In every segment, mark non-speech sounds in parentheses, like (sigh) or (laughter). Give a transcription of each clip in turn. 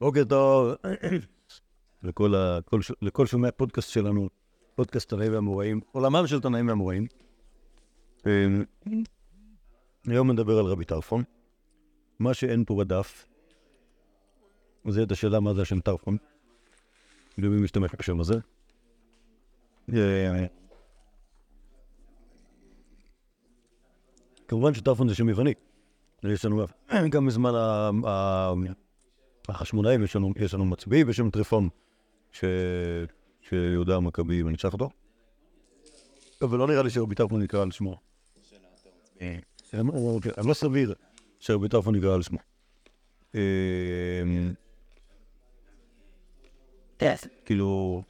בוקר טוב לכל. כל... לכל שומעי הפודקאסט שלנו, פודקאסט תנאים והמוראים, עולמם של תנאים והמוראים. אמ, היום נדבר על רבי טרפון. מה שאין פה בדף, זה את השאלה מה זה השם טרפון. ומי משתמש בשם הזה. אה, כמובן שטרפון זה שם יווני. יש לנו גם בזמן החשמונאים, יש לנו, יש לנו מצביא בשם טריפון, ש... שיהודה המכבי מנצח אותו. אבל לא נראה לי שרבי טרפון נקרא על שמו. אני לא סביר שרבי טרפון נקרא על שמו. אה, כאילו,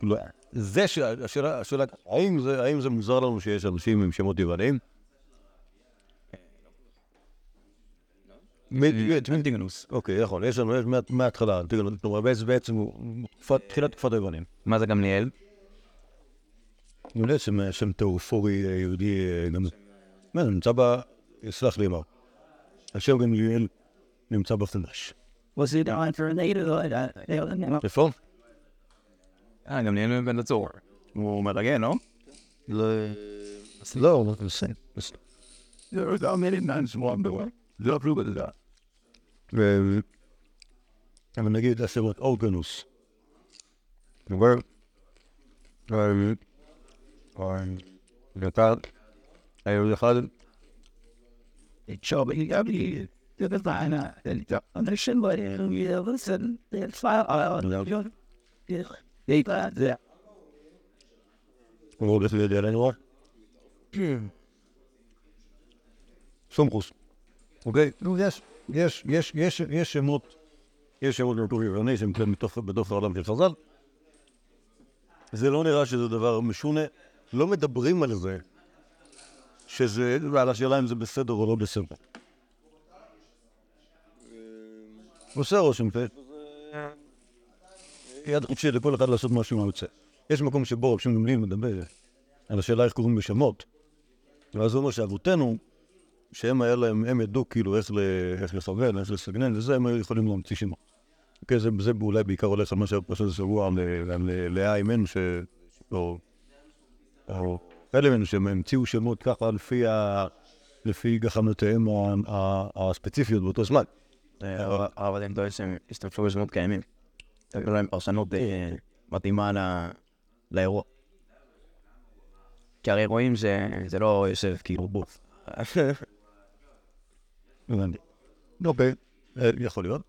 כאילו, זה. השאלה, האם זה מוזר לנו שיש אנשים עם שמות יווניים? אנטיגנוס. אוקיי, נכון, יש לנו, יש מה- מההתחלה, אנטיגנוס, כלומר, בעצם- הוא תחילת תקופת היוונים. מה זה גמליאל? הוא בעצם שם תאופורי אה, יהודי, אה, גם, נמצא ב... סלח לי, מר. השם גמליאל נמצא? I איפה? אה, גמליאל בן דצור. הוא מרגן, לא? לא, לא, הוא בסדר. Away. לא בדדה. ו- אבל נגיד הסרט אורגנוס. דבר. ואתה, היה אחד, So, but you got me. You're the fine. And I said, אוקיי? נו, יש, יש, יש, יש, יש שמות, יש שמות לנטור יווני שהם כן מתוך, בתוך העולם של חז"ל. זה לא נראה שזה דבר משונה. לא מדברים על זה, שזה, ועל השאלה אם זה בסדר או לא בסדר. עושה רושם, ו- יד חופשי לכל אחד לעשות משהו מה יוצא. יש מקום שבו רב שמעון גמליאל מדבר על השאלה איך קוראים בשמות. ואז הוא אומר שאבותינו, שהם היה להם, הם ידעו כאילו איך, ל, איך לכוון, איך לסגנן, וזה הם היו יכולים להמציא שמות. אוקיי, זה, זה אולי בעיקר הולך על מה שהיה פרשת השבוע לאה אימנו, ש... או... או כאלה ממנו שהם המציאו שמות ככה לפי, ה... לפי גחמותיהם הספציפיות באותו זמן. אבל הם טוענים שהם השתמשו בשמות קיימים. היו להם פרשנות אה, מתאימה לאירוע. כי הרי רואים שזה לא יושב כאילו בוף. הבנתי. אוקיי, אה, יכול להיות.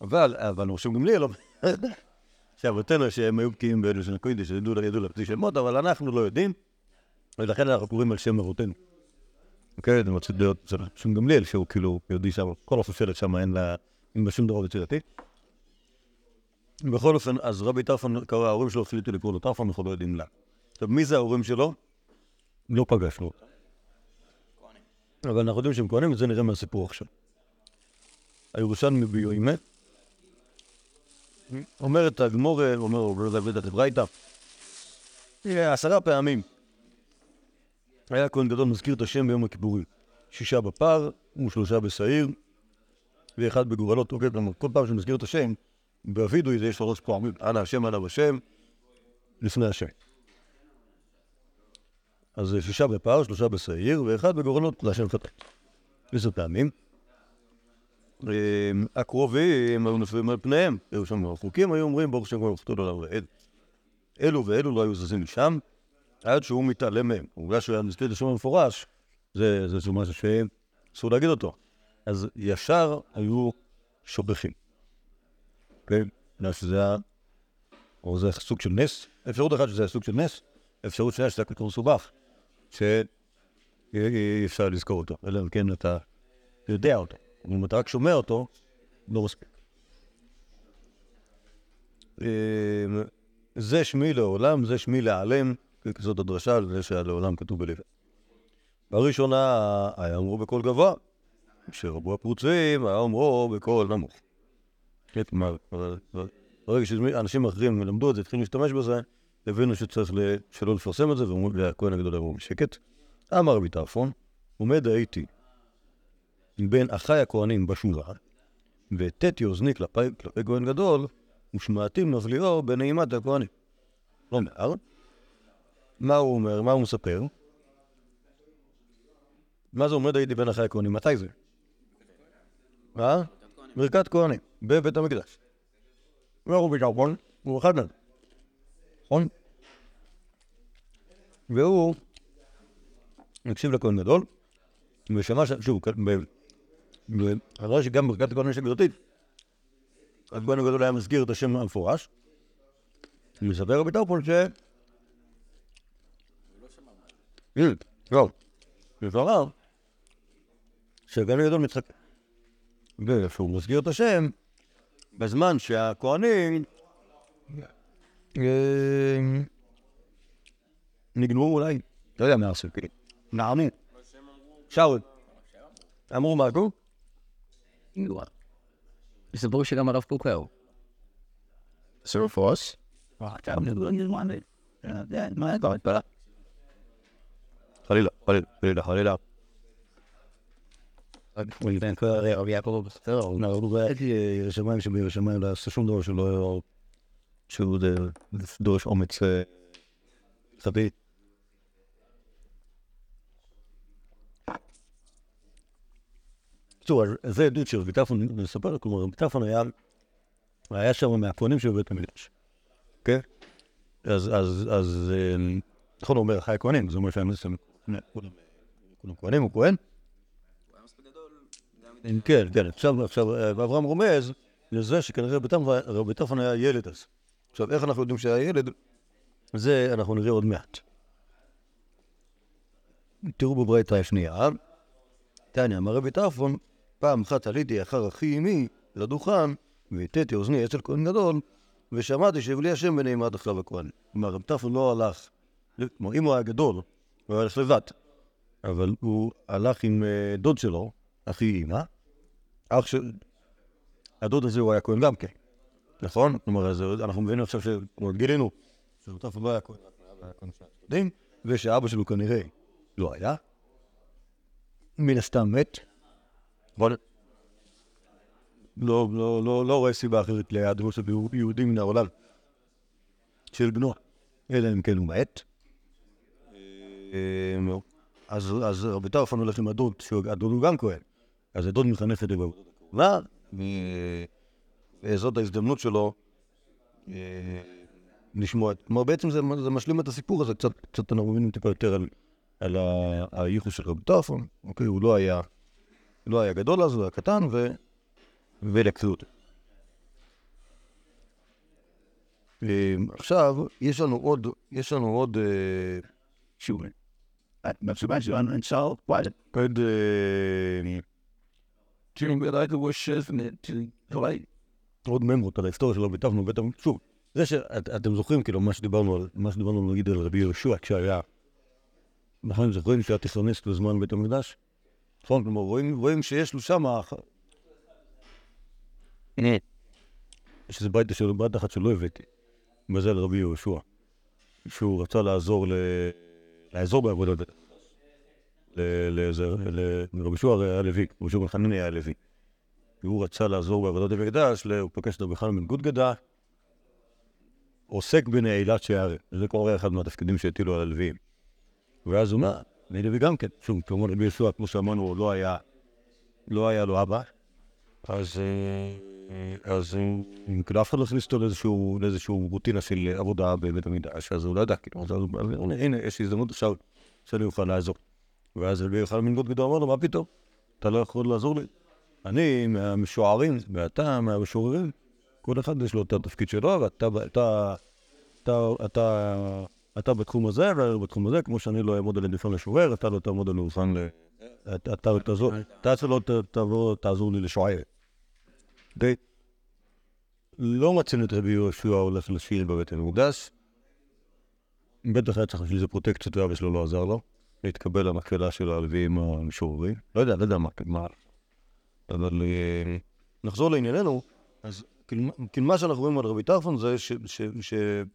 אבל, אבל רושם גמליאל אומר, שאבותינו שהם היו בקיאים בלשון הקודש, ידעו ידעו להמציא שמות, אבל אנחנו לא יודעים, ולכן אנחנו קוראים על שם אבותינו. אוקיי, זה מצליח להיות זה רושם גמליאל, שהוא כאילו יהודי שם, כל השושלת שם אין לה, אין בה שום דבר יצירתי. בכל אופן, אז רבי טרפון ההורים שלו החליטו לקרוא לו טרפון, אנחנו לא יודעים למה. עכשיו, מי זה ההורים שלו? לא פגשנו אותם. אבל אנחנו יודעים שהם כהנים, ואת זה נראה מהסיפור עכשיו. הירושלמי ביואימה, אומרת הגמור, אומר אומר דוד הדברייתא, אה, עשרה פעמים היה כהן גדול מזכיר את השם ביום הכיפורים. שישה בפר ושלושה בשעיר, ואחד בגורלות, אוקיי, כל פעם שמזכיר את השם, באבידוי זה יש שלוש פעמים, אנא השם אנא בשם, לפני השם. אז שישה בפר, שלושה בשעיר, ואחד בגורלות, זה השם חטא. עשר פעמים. אה, הקרובים היו נופלים על פניהם, היו שם רחוקים, היו אומרים ברוך שם ברוך תודה לעולם ועד. אלו ואלו לא היו זזים משם, עד שהוא מתעלם מהם. העובדה שהוא היה נזכיר לשם המפורש, זה משהו שאסור להגיד אותו. אז ישר היו שובחים. כן? בגלל שזה היה, או זה סוג של נס. אפשרות אחת שזה היה סוג של נס, אפשרות שנייה שזה היה כל כך מסובך, שאי אפשר לזכור אותו, אלא אם כן אתה יודע אותו. אם אתה רק שומע אותו, לא מספיק. אה, זה שמי לעולם, זה שמי להיעלם, זאת הדרשה על זה שהלעולם כתוב בלב. בראשונה היה אמרו בקול גבוה, כשרבו הפרוצים, היה אמרו בקול נמוך. כלומר, ברגע שאנשים אחרים למדו את זה, התחילו להשתמש בזה, הבינו שצריך שלא לפרסם את זה, והכהן הגדול אמרו בשקט. אמר רבי טרפון, עומד הייתי בין אחי הכהנים בשורה, ותתי אוזני כלפי כהן גדול, ושמעתי מבליעו בנעימת הכהנים. לא אומר. מה הוא אומר? מה הוא מספר? מה זה עומד הייתי בין אחי הכהנים? מתי זה? מה? ברכת כהנים, בבית המקדש. והוא ביטחון, הוא אחד מהם. נכון? והוא הקשיב לכהן גדול, ושמע ש... שוב, אני רואה שגם ברכת הכהן השגרתית, הכהן הגדול היה מזכיר את השם המפורש. מספר רבי טרפון ש... הנה. לפניו, שהכהן הגדול מתחכם. ושהוא מזכיר את השם, בזמן שהכהנים אה, נגנבו אולי, לא יודע מה עשו, כאילו, נענו, שאול, אמרו משהו, יספרו שגם הרב קוק הוא. סרופוס. חלילה, חלילה, חלילה, חלילה. רבי יעקב בסדר. ירא שמיים שבירא שמיים לא עשה שום דבר שהוא ד- דורש אומץ הלכתי. בקיצור, זה עדות שרבי טרפון מספר, כלומר רבי טרפון היה, היה שם מהכהנים של בית המקדש. כן? אז, אז, אז, נכון, הוא אומר, חי הכהנים, זה אומר שהם כולם כהנים, הוא כהן. כן, כן, עכשיו, עכשיו, אברהם רומז לזה שכנראה רבי טרפון היה ילד אז. עכשיו, איך אנחנו יודעים שהיה ילד? זה אנחנו נראה עוד מעט. תראו בברייתא השנייה, תניא, אמר רבי טרפון, פעם אחת עליתי אחר אחי אמי לדוכן, והטאתי אוזני אצל כהן גדול, ושמעתי שהבלי השם בנעימת עכשיו הכהן. כלומר, רבי טרפון לא הלך, כלומר, אם הוא היה גדול, הוא הולך לבד, אבל הוא הלך עם אה, דוד שלו, אחי אמא, אח של... הדוד הזה הוא היה כהן גם כן, נכון? כלומר, אנחנו מבינים עכשיו ש... כלומר, גילינו טרפון לא היה כהן, הדודים, ושאבא שלו כנראה לא היה. מן הסתם מת. אבל לא, לא, לא, לא רואה סיבה אחרת להיעדרו של יהודי מן העולם של בנו, אלא אם כן הוא מת. אה, אז, אז רבי טרפון הולך עם הדוד, שהדוד הוא גם כהן. אז הדוד מחנך את זה בעבודת ו- וזאת ההזדמנות שלו אה, לשמוע. כלומר, בעצם זה, זה משלים את הסיפור הזה, קצת, קצת אנחנו מבינים טיפה יותר על, על הייחוס של רבי טרפון. אוקיי, הוא לא היה, לא היה גדול אז, הוא היה קטן, ו... ולקחו אותו. אה, עכשיו, יש לנו עוד, יש לנו עוד, אה, שוב. בתשובה שלנו אין שאל, וואלה. עוד, אה, תראו, נטולי. עוד ממרות על ההיסטוריה של רבי טרפון ובית המקדש. שוב, זה שאתם זוכרים, כאילו, מה שדיברנו על, מה שדיברנו נגיד על רבי יהושע כשהיה, נכון, זוכרים שהיה תיכוניסט בזמן בית המקדש? נכון, כלומר, רואים, רואים שיש לו שם, יש איזה ברייתא של ברייתא אחת שלא הבאתי, על רבי יהושע, שהוא רצה לעזור ל... לעזור בעבודת בית לאיזה- לרבי יהושע הרי היה לוי, רבי יהושע בן חנני היה לוי. והוא רצה לעזור בעבודת המקדש, הוא פגש את רבי חנן בן גודגדה, עוסק בנעילת שערים. זה כבר אחד מהתפקידים שהטילו על הלוויים. ואז הוא אומר, אני לוי גם כן. שוב, כמובן רבי יהושע, כמו שאמרנו, לא היה, לא היה לו אבא. אז, אה, אז אה, כאילו אף אחד לא הכניס אותו לאיזשהו, רוטינה של עבודה בבית המקדש, אז הוא לא ידע, כאילו, הנה, יש הזדמנות עכשיו שאני אוכל לעזור. ואז רבי חנן בן גודגדה אמר לו, מה פתאום? אתה לא יכול לעזור לי? אני מהמשוערים, ואתה מהמשוררים, כל אחד יש לו את התפקיד שלו, ואתה אתה, אתה, אתה, אתה בתחום הזה, ואני בתחום הזה, כמו שאני לא אעמוד על עדיפון לשורר, אתה לא תעמוד על עדיפון ל... אתה אתה תעזור, שלא תעזור לי לשוער. די. לא מצאנו את רבי יהושע הולך לשיר בבית המקדש. בטח היה צריך בשביל זה פרוטקציות, ואבא שלו לא עזר לו. להתקבל למקהלה של הלוויים המשוררים. לא יודע, לא יודע מה, מה, אבל אה, נחזור לענייננו, אז כאילו כאילו מה שאנחנו רואים על רבי טרפון זה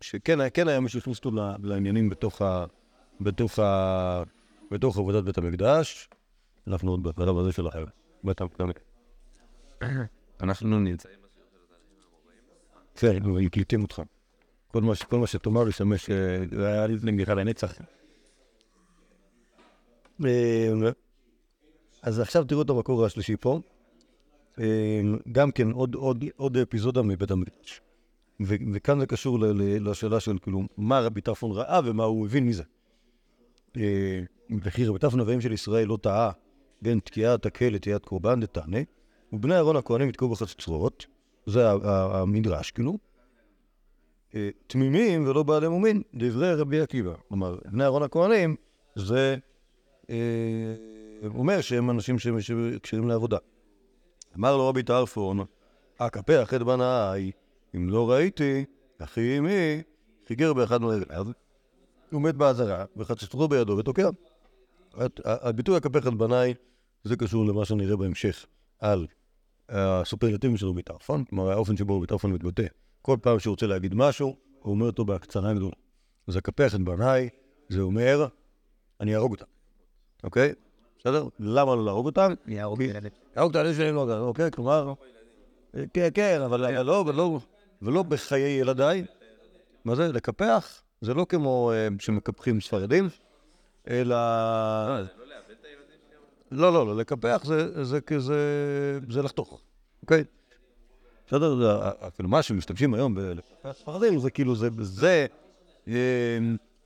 שכן היה- כן היה מי שהכניס אותו לעניינים בתוך עבודת בית המקדש. אנחנו עוד בשלב הזה של החבר'ה. בית המקדש. אנחנו נמצאים. כן, אנחנו מקליטים אותך. כל מה שתאמר ישמש, אה, זה היה מיכל לנצח. אה, אז עכשיו תראו את המקור השלישי פה. אה, גם כן עוד, עוד, עוד אפיזודה מבית המקדש. ו- וכאן זה קשור ל- ל- לשאלה של כאילו, מה רבי טרפון ראה ומה הוא הבין מזה. אה, וכי רבי טרפון אביהם של ישראל לא טעה בין תקיעת הקל לתקיעת קורבן דתנא, ובני אהרון הכהנים יתקעו בחצוצרות, זה המדרש כאילו, אה, תמימים ולא בעלי מומין, דברי רבי עקיבא. כלומר, בני אהרון הכהנים זה אומר שהם אנשים שהם- לעבודה. אמר לו רבי טרפון, אקפח את בניי, אם לא ראיתי, אחי אמי, חיגר באחד מרגליו, הוא מת באזהרה, וחצצתו בידו ותוקע. הביטוי אקפח את בניי, זה קשור למה שנראה בהמשך על הסופרלטיבים של רבי טרפון, כלומר האופן שבו רבי טרפון מתבטא. כל פעם שהוא רוצה להגיד משהו, הוא אומר אותו בהקצרה גדולה. אז אקפח את בניי, זה אומר, אני אהרוג אותם, אוקיי? בסדר? למה לא להרוג אותם? יהרוג ילד. להרוג את הילד שלי לא, אוקיי? כלומר, כן, כן, אבל אבל לא, ולא, ולא בחיי ילדיי. מה זה? לקפח? זה לא כמו אה, שמקפחים ספרדים, אלא... לא, לא, לא, לקפח זה, זה כזה, זה לחתוך, אוקיי? בסדר? זה, ה- ה- כאילו מה שמשתמשים היום בלקפח ספרדים זה כאילו, זה,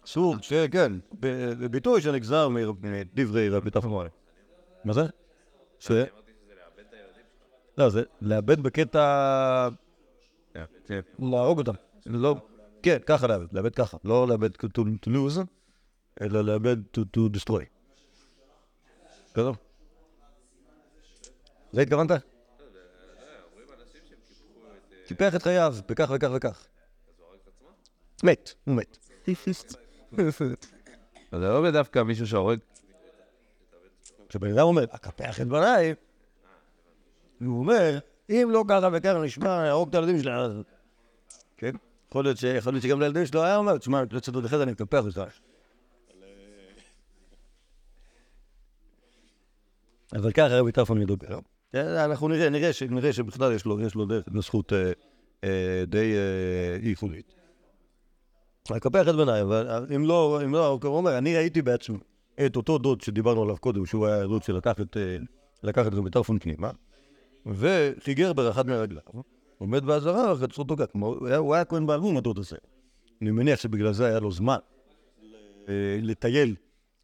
זה אה, כן, ב- בביטוי שנגזר מדברי רבי טרפון. מה זה? ש... לא, זה לאבד בקטע... להרוג אותם. לא... כן, ככה לאבד, לאבד ככה. לא לאבד to, lose, אלא לאבד to, to destroy. בסדר? זה התכוונת? קיפח את חייו בכך וכך וכך. מת, הוא מת. זה לא דווקא מישהו שהורג. כשבן אדם אומר, אקפח את בניי, הוא אומר, אם לא ככה וככה נשמע, להרוג את הילדים שלה, אז... כן? יכול להיות, שגם לילדים שלו היה אומר, תשמע, לצדות אחרי זה אני מקפח אותך. אבל ככה רבי טרפון מדבר. אה, אנחנו נראה, נראה, שבכלל יש לו, יש לו דרך התנסחות אה, אה, די אה, ייחודית. לקפח את בניי, אבל אם לא, אם לא, הוא אומר, אני ראיתי בעצמי את אותו דוד שדיברנו עליו קודם, שהוא היה הדוד שלקח את, אה, לקח את רבי טרפון פנימה, וחיגר באחד מרגליו, עומד באזהרה וחצרו אותו. כלומר, הוא היה- כהן בעלמום הדוד הזה. אני מניח שבגלל זה היה לו זמן אה, לטייל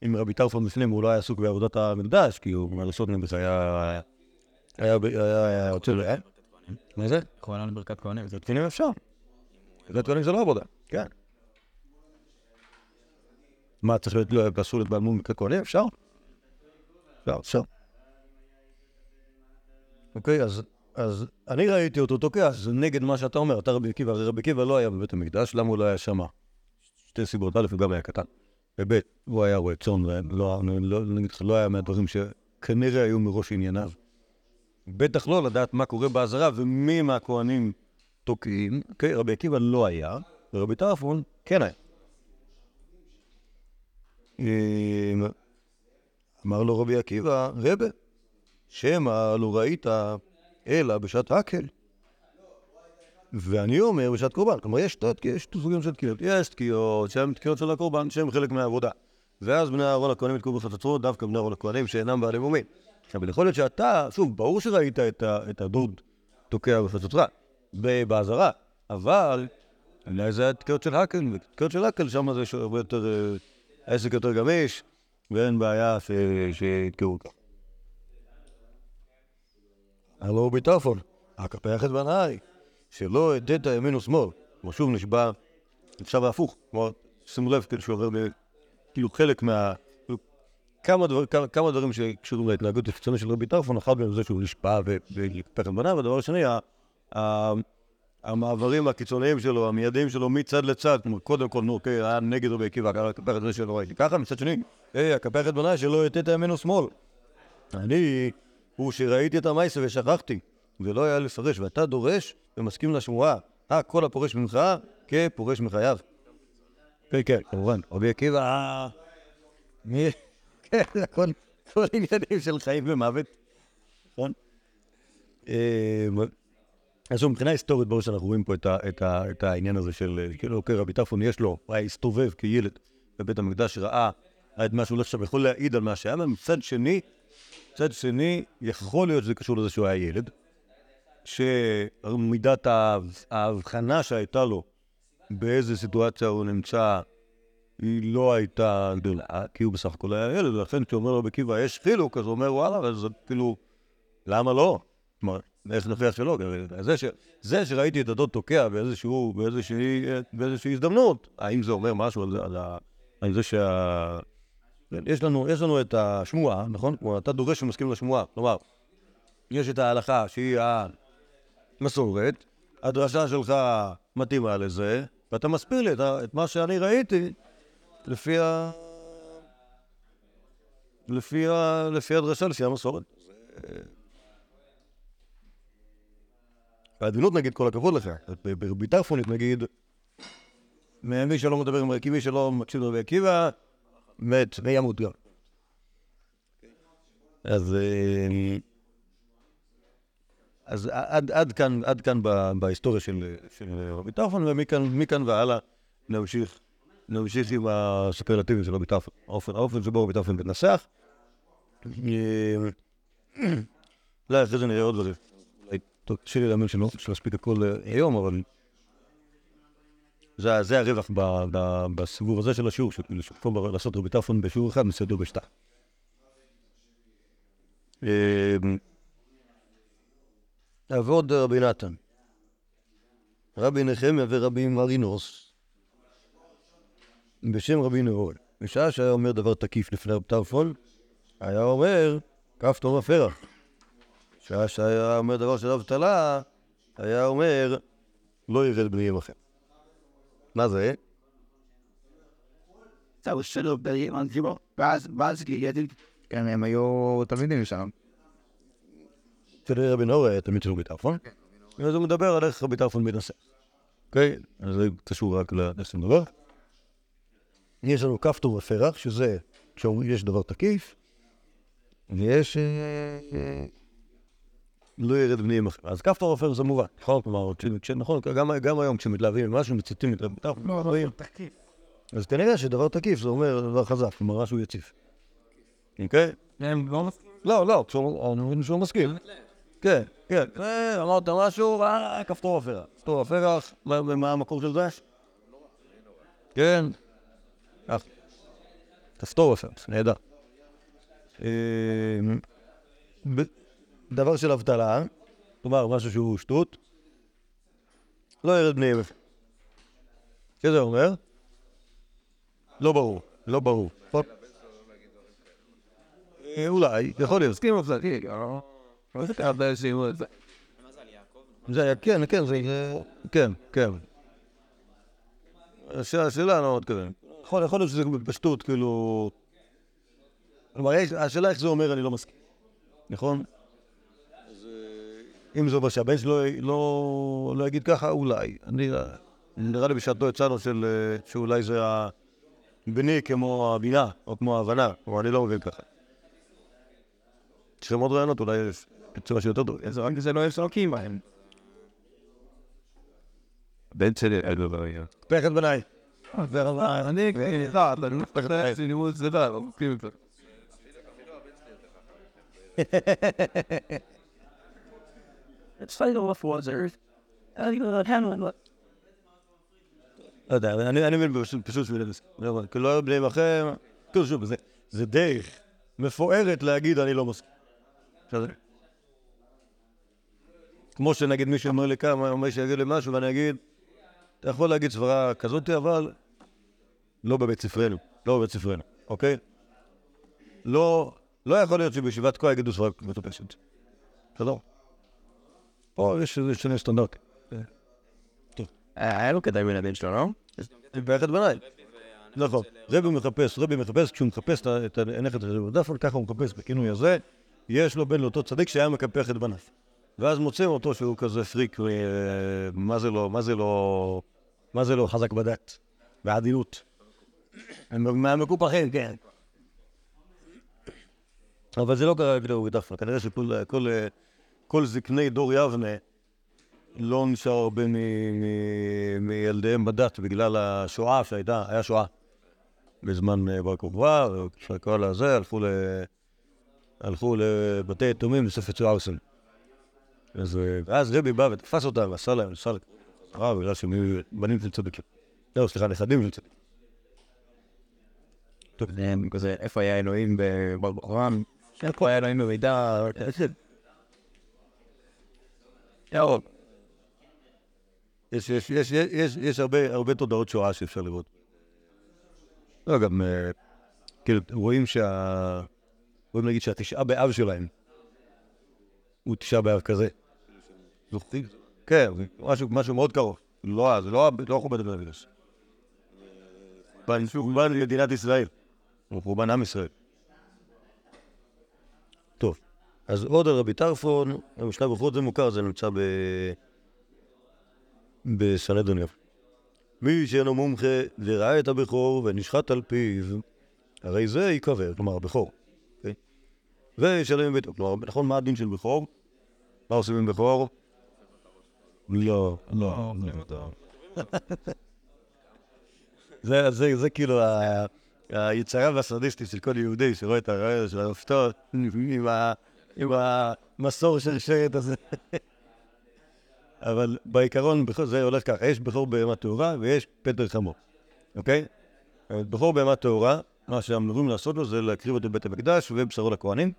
עם רבי טרפון בפנים, הוא לא היה עסוק בעבודת המקדש, כי הוא, מה לעשות, נבס היה... היה היה ל... מה זה? יכול לנו ברכת כהנים. ברכת כהנים אפשר. ברכת כהנים זה לא עבודה, כן. מה, צריך להיות, לא, אסור להיות בעלמום כהנים? אפשר. אפשר. אוקיי, אז, אני ראיתי אותו תוקע, זה נגד מה שאתה אומר, אתה רבי עקיבא, רבי עקיבא לא היה בבית המקדש, למה הוא לא היה שמה? שתי סיבות, א', הוא גם היה קטן, וב', הוא היה רועה צאן, לא, לך, לא היה מהדברים שכנראה היו מראש ענייניו. בטח לא לדעת מה קורה באזהרה ומי מהכהנים תוקעים. אוקיי, רבי עקיבא לא היה, ורבי טרפון כן היה. אמ, אמר לו רבי עקיבא, רבה, שמא לא ראית אלא בשעת הקל. ואני אומר בשעת קורבן, כלומר יש סוגים של תקיעות, יש תקיעות שהן תקיעות של הקורבן שהן חלק מהעבודה. ואז בני אהרון הכהנים יתקעו בחצוצרות, דווקא בני אהרון הכהנים שאינם בעלי מומים. אבל יכול להיות שאתה, שוב, ברור שראית את, הדוד תוקע בחצוצרה, באזהרה, אבל אולי זה היה תקיעות של האקל, ותקיעות של האקל שם זה הרבה יותר, אה, העסק יותר גמיש, ואין בעיה שיתקעו ככה. הלא הוא אקפח את בניי, שלא אדית ימין ושמאל. כמו שוב נשבע, נשבע הפוך. כלומר, שימו לב, כאילו שהוא עובר. כאילו חלק מה... כמה, דבר, כמה, כמה דברים שקשורים להתנהגות החיצונית של רבי טרפון, אחד מהם זה שהוא נשבע ו- ולקפח את בניו, והדבר השני, המעברים הקיצוניים שלו, המיידיים שלו מצד לצד, כלומר, קודם כל, נו, אוקיי, היה נגד רבי עקיבא, את זה שלא ראיתי ככה, מצד שני, היי, אקפח את בניי שלא יתת ימין ושמאל. אני, הוא שראיתי את המעשה ושכחתי, ולא היה לפרש, ואתה דורש ומסכים לשמועה, אה, כל הפורש ממך כפורש מחייו. כן, כן, כמובן, רבי עקיבא, אה, מי, כן, הכל, כל עניינים של חיים ומוות, נכון? אז מבחינה היסטורית, ברור שאנחנו רואים פה את, ה, את, ה, את העניין הזה של, כאילו, אוקיי, רבי טרפון יש לו, הוא היה הסתובב כילד בבית המקדש, ראה את מה שהוא הולך שם, יכול להעיד על מה שהיה, מצד שני, מצד שני, יכול להיות שזה קשור לזה שהוא היה ילד, שמידת ההב- ההבחנה שהייתה לו באיזה סיטואציה הוא נמצא, היא לא הייתה גדולה, כי הוא בסך הכל היה ילד, ולכן כשאומר לו בקיבה, יש חילוק, אז הוא אומר, וואלה, אז כאילו, למה לא? כלומר, איך נוכיח שלא? זה, שראיתי את הדוד תוקע באיזשהו, באיזושהי, באיזושהי הזדמנות, האם זה אומר משהו על, על, ה... על זה שה... יש לנו, יש לנו את השמועה, נכון? כלומר, אתה דורש ומסכים לשמועה. כלומר, יש את ההלכה שהיא המסורת, הדרשה שלך מתאימה לזה, ואתה מסביר לי את, את מה שאני ראיתי לפי ה... לפי, ה... לפי הדרשה, לפי המסורת. בעדינות נגיד, כל הכבוד לך. ב- ברבי טרפונית נגיד, מי שלא מדבר עם רבי שלא מקשיב לרבי עקיבא, מת וימות גם. אז, אה, אז עד, עד כאן, עד כאן בהיסטוריה של, של רבי טרפון, ומכאן מכאן והלאה נמשיך, נמשיך עם הסופרלטיבים של רבי טרפון. האופן, האופן שבו רבי טרפון מתנסח. (clears throat) אולי אחרי זה נראה עוד דברים. טוב, לי להאמין שלא להספיק הכל אה, היום, אבל זה, הרווח בסיבוב הזה של השיעור, שכאילו לעשות רבי טרפון בשיעור אחד, מסדר בשתיים. אה, אבות רבי נתן, רבי נחמיה ורבי מרינוס, בשם רבי נאור, בשעה שהיה אומר דבר תקיף לפני רבי טרפון, היה אומר, כף הפרח. שעה שהיה אומר דבר של אבטלה, היה אומר, לא ירד בני עמכם. מה זה? זהו שלו בימן דיבו, ואז, ואז גיליתי, כן, הם היו תלמידים שם. תראה רבי נאור היה תלמיד של רבי טרפון, אז הוא מדבר על איך רבי טרפון מתנסח. אוקיי? אז זה קשור רק לעצם דבר. יש לנו כפתור ופרח, שזה כשאומרים יש דבר תקיף, ויש... אה, אה, לא ירד בני עמכם. אז כפתור ופרח זה מובן, נכון? כלומר, נכון, גם- היום כשמתלהבים ממשהו, מציתים את טרפון, לא, לא, רואים. תקציב. אז כנראה שדבר תקיף זה אומר דבר חזק, כלומר משהו יציב. אוקיי? הם לא מסכימים. לא, לא, מבין שהוא מסכים. כן, כן. אה, אמרת משהו, אה, כפתור הפרח. כפתור הפרח, מה- מה המקור של זה? כן. כך. כפתור הפרח, נהדר. אה, דבר של אבטלה, כלומר משהו שהוא שטות, לא ירד בני אמך. שזה אומר? לא ברור, לא ברור. אה, אולי, יכול להיות. זה, לא. זה. היה, כן, כן, זה, כן, כן. השאלה, אני לא מתכוון. יכול, להיות שזה בפשטות, כאילו... כלומר, השאלה איך זה אומר, אני לא מסכים. נכון? אם זה אומר שהבן שלו לא, לא יגיד ככה, אולי. אני, אה, נראה לי בשעתו הצענו של, שאולי זה הבני כמו הבינה, או כמו ההבנה, אבל אני לא מבין ככה. יש לכם עוד רעיונות, אולי יש בצורה שיותר טוב. זה רק זה לא יש אלוקים בהם. בן שלי, אני לא יודע. פחד בניי. אני, לא, אתה לא מפתח לימוד זה לא, לא מסכים Hamlin look. לא יודע, אני מבין פשוט זה. לא יודע, כאילו לא בני עמכם, כאילו שוב, זה- דרך מפוארת להגיד אני לא מסכים. כמו שנגיד מישהו אומר לי כמה, אומר שיגיד לי משהו ואני אגיד, אתה יכול להגיד סברה כזאת, אבל לא בבית ספרנו, לא בבית ספרנו, אוקיי? לא, לא יכול להיות שבישיבת כה יגידו סברה מטופשת. בסדר? פה יש איזה שני סטנדרטים. היה לו כדאי בילדים שלו, לא? ביחד בניי. נכון. רבי מחפש, רבי מחפש, כשהוא מחפש את הנכד רבי דפון, ככה הוא מחפש בכינוי הזה, יש לו בן לאותו צדיק שהיה מקפח את בניו. ואז מוצאים אותו שהוא כזה פריק, אה, מה זה לא, מה זה לא, מה זה לא חזק בדת, בעדינות. מהמקופחים, כן. אבל זה לא קרה רבי דפון, כנראה שכל כל, כל זקני דור יבנה לא נשאר הרבה מילדיהם בדת בגלל השואה שהייתה, היה שואה בזמן אה, בר כוכבא, וכשכל הזה הלכו ל... הלכו לבתי יתומים לסוף יצוא ארסן. אז, אה, ואז רבי בא ותפס אותם ועשה להם, עשה להם, רע בגלל שהם היו בנים של צדיקים. לא, סליחה, נכדים של צדיקים. כזה, איפה היה אלוהים בברם? איפה היה אלוהים במידע? יאו, יש, יש, יש, יש, יש, יש הרבה, הרבה תודעות שואה שאפשר לראות. לא, גם, אה, כאילו, רואים שה... רואים להגיד שהתשעה באב שלהם הוא תשעה באב כזה. זוכרים? כן, משהו, משהו מאוד קרוב. לא, זה לא, לא חורבן המקדש. חורבן מדינת ישראל. הוא חורבן עם ישראל. טוב, אז עוד על רבי טרפון, המשנה ברכות זה מוכר, זה נמצא ב... יפה. מי שאינו מומחה וראה את הבכור ונשחט על פיו, הרי זה ייקבר, כלומר הבכור. אוקיי? וישלם ביתו. כלומר, נכון, מה הדין של בכור? מה עושים עם בכור? לא. לא, (laughs) זה, זה, זה כאילו היצרה והסדיסטית של כל יהודי שרואה את הרעיון של המפתות עם, ה, עם המסור שרשרת הזה. אבל בעיקרון זה הולך ככה, יש בכור בהמה טהורה ויש פטר חמור, אוקיי? בכור בהמה טהורה, מה שאמורים לעשות לו זה להקריב אותו בבית המקדש ובשרו לכהנים.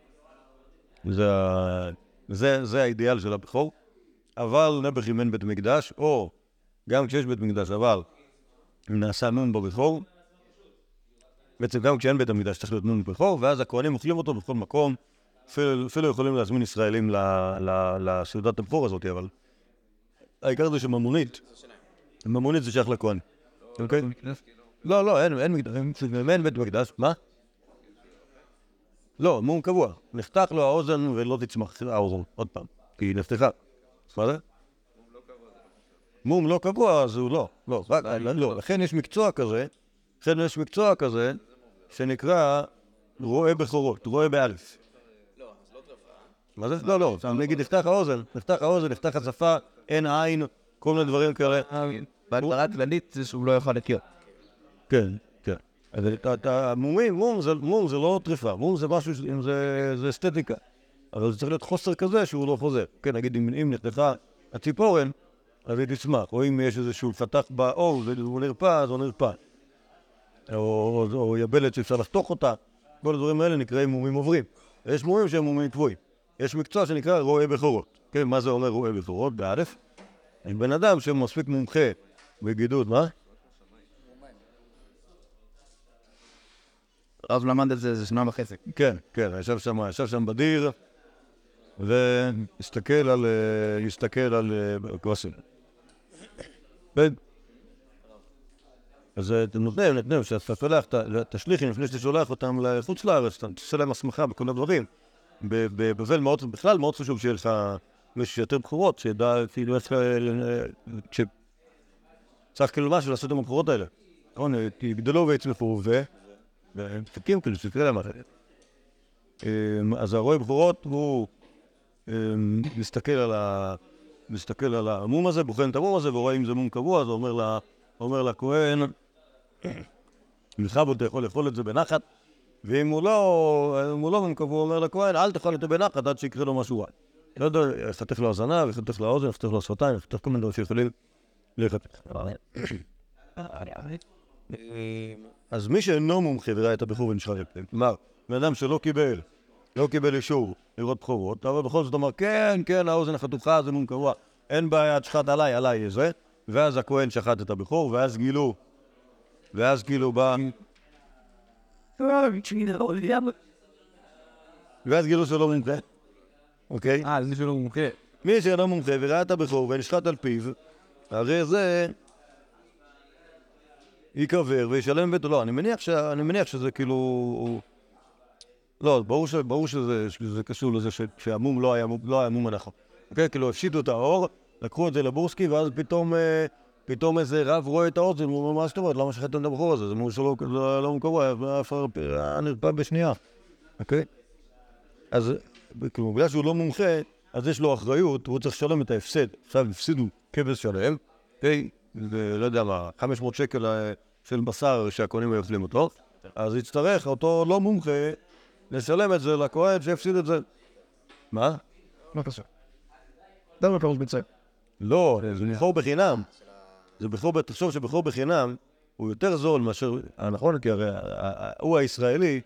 זה, זה, זה האידיאל של הבכור. אבל נעבך אם אין בית מקדש, או גם כשיש בית מקדש, אבל נעשה נון בבכור, בעצם גם כשאין בית המקדש צריך להיות נון בבכור, ואז הכהנים אוכלים אותו בכל מקום, אפילו, יכולים להזמין ישראלים ל- ל- לסעודת הבכור הזאת, אבל העיקר זה שממונית, ממונית זה שייך לכהן, אוקיי? לא, לא, אין, מקדש, אין- בית מקדש, מה? לא, מום קבוע, נחתך לו האוזן ולא תצמח האוזן, עוד פעם, כי היא נפתחה. מה זה? מום לא קבוע, אז הוא לא. לא, רק, לא. לכן יש מקצוע כזה, לכן יש מקצוע כזה, שנקרא רועה בכורות, רועה באלף. מה זה? לא, לא, נגיד נפתח האוזן, נפתח האוזן, נפתח השפה, אין עין, כל מיני דברים כאלה. בהגדרה הכללית זה שהוא לא יוכל לחיות. כן, כן. אז אתה- מומים, מום זה- לא טריפה, מום זה משהו, זה אסתטיקה. אבל זה צריך להיות חוסר כזה שהוא לא חוזר. כן, נגיד אם נחתכה הציפורן, אז היא תצמח. או אם יש איזשהו חתך בעור, והוא נרפא, אז הוא נרפא. או, או, או יבלת שאפשר לחתוך אותה, כל הדברים האלה נקראים מומים עוברים. יש מומים שהם מומים קבועים. יש מקצוע שנקרא רועה בכורות. כן, מה זה אומר רועה בכורות? באלף. בן אדם שמספיק מומחה בגידוד, מה? הרב למד את זה איזה שנה וחצי. כן, כן, ישב שם, ישב שם בדיר, והסתכל על, אה, הסתכל על אה, כבשים. ו- אז אה, אתם נותנים, נותנים, שאתה שולח השליחים לפני שאתה שולח אותם לחוץ לארץ, אתה תעשה להם הסמכה בכל הדברים. בבבל מאוד, בכלל מאוד חשוב שיהיה לך מישהו שיותר בכורות, שידע כאילו איך, אה. צריך כאילו משהו לעשות עם הבכורות האלה. נכון, יגדלו ויצמחו, ו... והם מחכים כאילו שתקרה להם אחרת. אמ, אז הרואה בכורות הוא אמ, מסתכל על ה... מסתכל על המום הזה, בוחן את המום הזה, ורואה אם זה מום קבוע, אז הוא אומר לכהן, בכבוד (clears throat) אתה יכול לאכול את זה בנחת, ואם הוא לא, אם הוא לא קבוע, הוא אומר לכהן, אל תאכל זה בנחת עד שיקרה לו משהו רע. לא יודע, יחתך לו הזנב, יחתך לו האוזן, יחתך לו השפתיים, יחתך כל מיני דברים שיכולים להיחתך. (coughs) אז מי שאינו מומחה וראה את הבחור את פניו, כלומר, בן אדם שלא קיבל, לא קיבל אישור לראות בכורות, אבל בכל זאת אמר, כן, כן, האוזן החתוכה זה מום קבוע, אין בעיה, תשחט עליי, עליי זה, ואז הכהן שחט את הבכור, ואז גילו, ואז כאילו בא, ואז גילו שלא מומחה, אוקיי? אה, זה שלו מומחה. מי שאינו מומחה וראה את הבכור ונשחט על פיו, הרי זה ייקבר וישלם ביתו. לא, אני מניח, ש... אני מניח שזה כאילו... לא, ברור, ש... ברור שזה, שזה קשור לזה ש... שהמום לא היה, מום- לא היה מום הנכון. אוקיי? כאילו הפשיטו את האור, לקחו את זה לבורסקי, ואז פתאום, אה, פתאום איזה רב רואה את האוזן, הוא אומר, מה זאת אומרת? למה שחטתם את הבחור הזה? זה מום שלא לא, לא מקורה, היה נרפא בשנייה. אוקיי? אז כאילו, בגלל שהוא לא מומחה, אז יש לו אחריות, הוא צריך לשלם את ההפסד. עכשיו הפסידו כבש שלם, אוקיי? לא יודע מה, 500 שקל אה, של בשר שהכהנים היו אוכלים אותו, אז יצטרך אותו לא מומחה לשלם את זה לכהן שהפסיד את זה. מה? לא קשור. למה פירוש ביצוע? לא, זה בכור בחינם. זה בכור, תחשוב שבכור בחינם הוא יותר זול מאשר, אה, נכון? כי הרי ה- ה- ה- הוא הישראלי,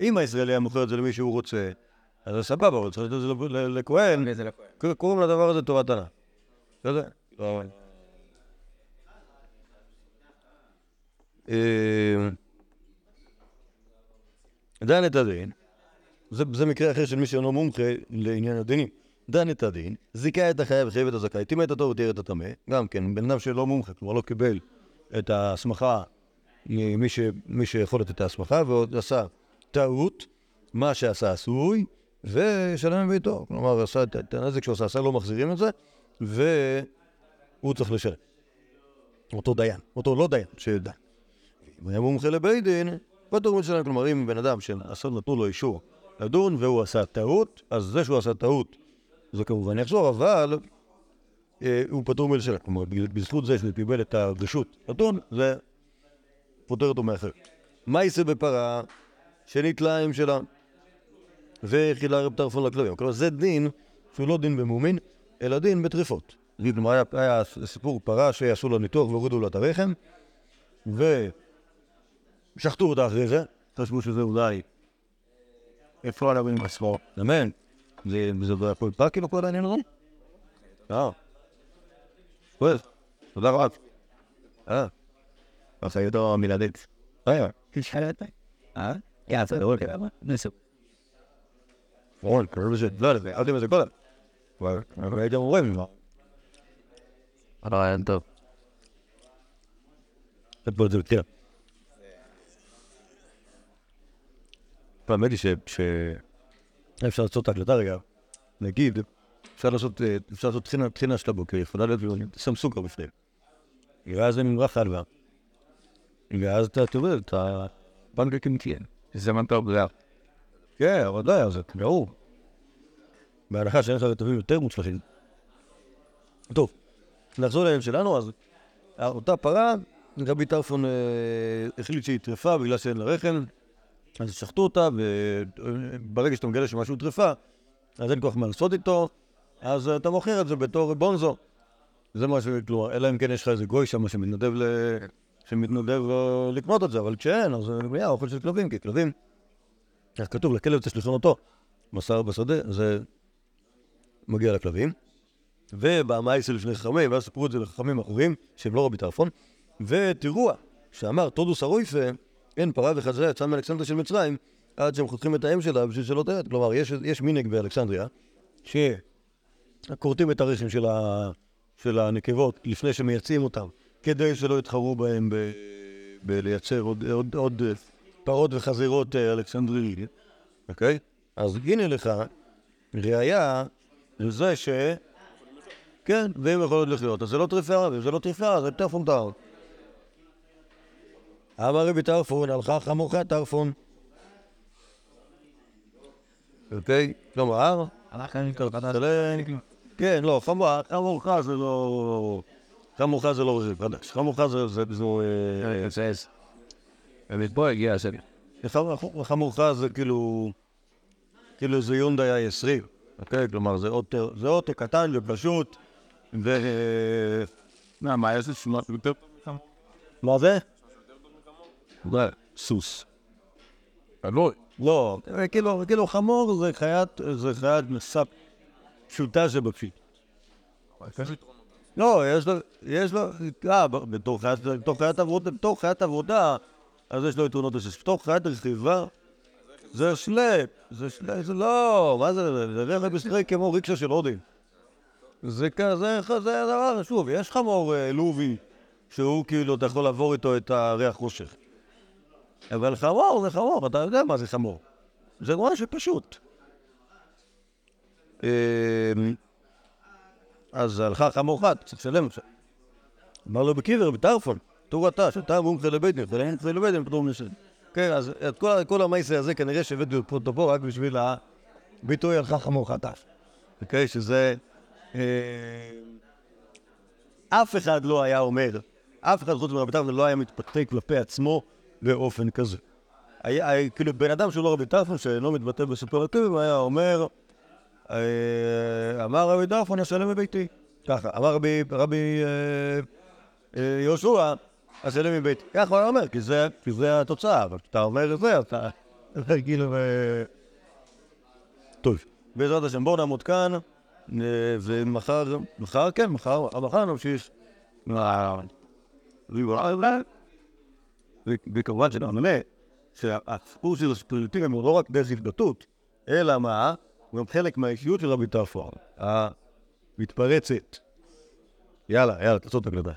אם הישראלי היה מוכר את זה למי שהוא רוצה, אז זה סבבה, הוא צריך לתת את זה לכהן. ק- קוראים לדבר הזה הנאה. אתה יודע? לא. אה, דן את הדין, זה מקרה אחר של מי שאינו מומחה לעניין הדינים. דן את הדין, זיכה את החייב וחייב את הזכאי, טימא את התור ותיר את הטמא, גם כן, בן אדם שלא מומחה, כלומר לא קיבל את ההסמכה ממי ש, שיכול לתת את ההסמכה, ועוד עשה טעות, מה שעשה עשוי, ושלם מביתו. כלומר, עשה את הנזק שהוא עשה, עשה לא מחזירים את זה, והוא צריך לשלם. אותו דיין, אותו לא דיין, שדן. אם היה מומחה לבית דין, פטור משלם. כלומר, אם בן אדם שעשו נתנו לו אישור לדון והוא עשה טעות, אז זה שהוא עשה טעות, זה כמובן יחזור, אבל אה, הוא פטור מלשלם. כלומר, בזכות זה שהוא קיבל את הרשות לדון, זה פוטר אותו מאחר. מה יישא בפרה שנתלה עם שלה והאכילה רב טרפון לכלבים? כלומר, זה דין שהוא לא דין במומין, אלא דין בטריפות. כלומר, היה, היה סיפור פרה שעשו לה ניתוח והורידו לה את הרחם, ושחטו אותה אחרי זה, חשבו שזה אולי עליו עם הסבור? אמן. זה זה לא יכול להיות כאילו כל העניין הזה? אה. טוב, תודה רבה. אה. אחריותו המילדית. אה. תשאלת? אה? יא, זה לא כמה? נסו. רון, קוראים לזה, לא יודע, אל תדעי זה קודם. כבר, כבר הייתם אומרים, מה? רעיון אפשר לעשות את ההקלטה רגע. נגיד, אפשר לעשות, אה, אפשר לעשות טחינה של הבוקר, יכולה להיות, שם סוכר בפנים. ואז זה נמרח חלבה. ואז אתה תראה את הפנקקים כן. זה טוב, זה כן, אבל די, זה ברור. בהנחה שאין לך רטבים יותר מוצלחים. טוב, נחזור לעניין שלנו, אז אותה פרה, רבי טרפון אה, החליט שהיא טרפה בגלל שאין לה רחם, אז שחטו אותה, וברגע שאתה מגלה שמשהו טרפה, אז אין כוח מה לעשות איתו, אז אתה מוכר את זה בתור בונזו. זה מה ש... כלומר, אלא אם כן יש לך איזה גוי שם שמתנדב ל... שמתנדב אה, לקנות את זה, אבל כשאין, אז זה נהיה אוכל של כלבים, כי כלבים... איך כתוב, לכלב תשליכון אותו. בשר בשדה, זה מגיע לכלבים. ובמאייסל לפני חכמים, ואז סיפרו את זה לחכמים אחרים, שהם לא רבי טרפון. ותראו, שאמר תודוס הרויפה, אין פרה וחזרה יצאה מאלכסנדריה של מצרים, עד שהם חותכים את האם שלה בשביל שלא תרד. כלומר, יש, יש מנהג באלכסנדריה, שכורתים את הרחם של, ה, של הנקבות לפני שמייצאים אותם, כדי שלא יתחרו בהם ב, בלייצר עוד, עוד, עוד פרות וחזירות אה, אלכסנדריות, אוקיי? אז הנה לך ראייה לזה ש... כן, והם יכולות לחיות. אז זה לא טריפה, זה לא טריפה, זה טרפון טהר. אמר רבי טרפון, הלכה חמורך טרפון. אוקיי? כלומר, הלך לא... כן, לא, חמורך זה לא... חמורך זה לא רכיב חדש. חמורך זה... זה... זה... אה, זה. ומפה הגיע זה. חמור- חמורך זה כאילו... כאילו זה יונדאי i20, אוקיי? כלומר, זה אוטו, קטן ופשוט, ו... מה, מה, יש לי משהו יותר? מה זה? סוס. לא. לא, אה, כאילו, כאילו חמור זה חיית, זה חיית מסע פשוטה שבפשיט. לא, יש לו, יש לו, אה, בתור חיית, בתור חיית עבודה, בתור חיית עבודה, אז יש לו יתרונות לשש. בתור חיית רכיבה, זה שלפ, זה שלפ, זה לא, מה זה, זה רכב משחק כמו ריקשה של הודים. זה כזה, זה דבר, שוב, יש חמור אה, לובי, שהוא כאילו, אתה יכול לעבור איתו את הריח חושך. אבל חמור זה חמור, אתה יודע מה זה חמור. זה משהו פשוט. אמ, אז הלכה חמור חד, צריך לשלם עכשיו. אמר לו בקיבר, בטרפון, טור אתה, שאתה מומחה ואין מומחה לבית דין, פתאום נשלם. כן, אז את כל, המייסה הזה כנראה שהבאתי אותו פה רק בשביל הביטוי הלכה חמור חטף. אוקיי? שזה... אה, אף אחד לא היה אומר, אף אחד חוץ מרבי טרפון לא היה מתבטא כלפי עצמו באופן כזה. היה, היה, כאילו בן אדם שהוא לא רבי טרפון, שאינו מתבטא בסופרלטיבים, היה אומר, אה, אמר רבי טרפון, אשלם מביתי. ככה, אמר רבי, רבי אה, אה, יהושע, אשלם מביתי. ככה הוא אומר, כי זה, כי זה התוצאה, אבל כשאתה אומר את זה, אתה כאילו... אה, טוב, בעזרת השם, בואו נעמוד כאן, ומחר, מחר, כן, מחר, מחר נמשיך. וכמובן שנאמנה שהסיפור של הספיריטים הוא לא רק דרך התבטאות, אלא מה? הוא גם חלק מהאישיות של רבי טרפון, המתפרצת. יאללה, יאללה, תעשו את הקלטה.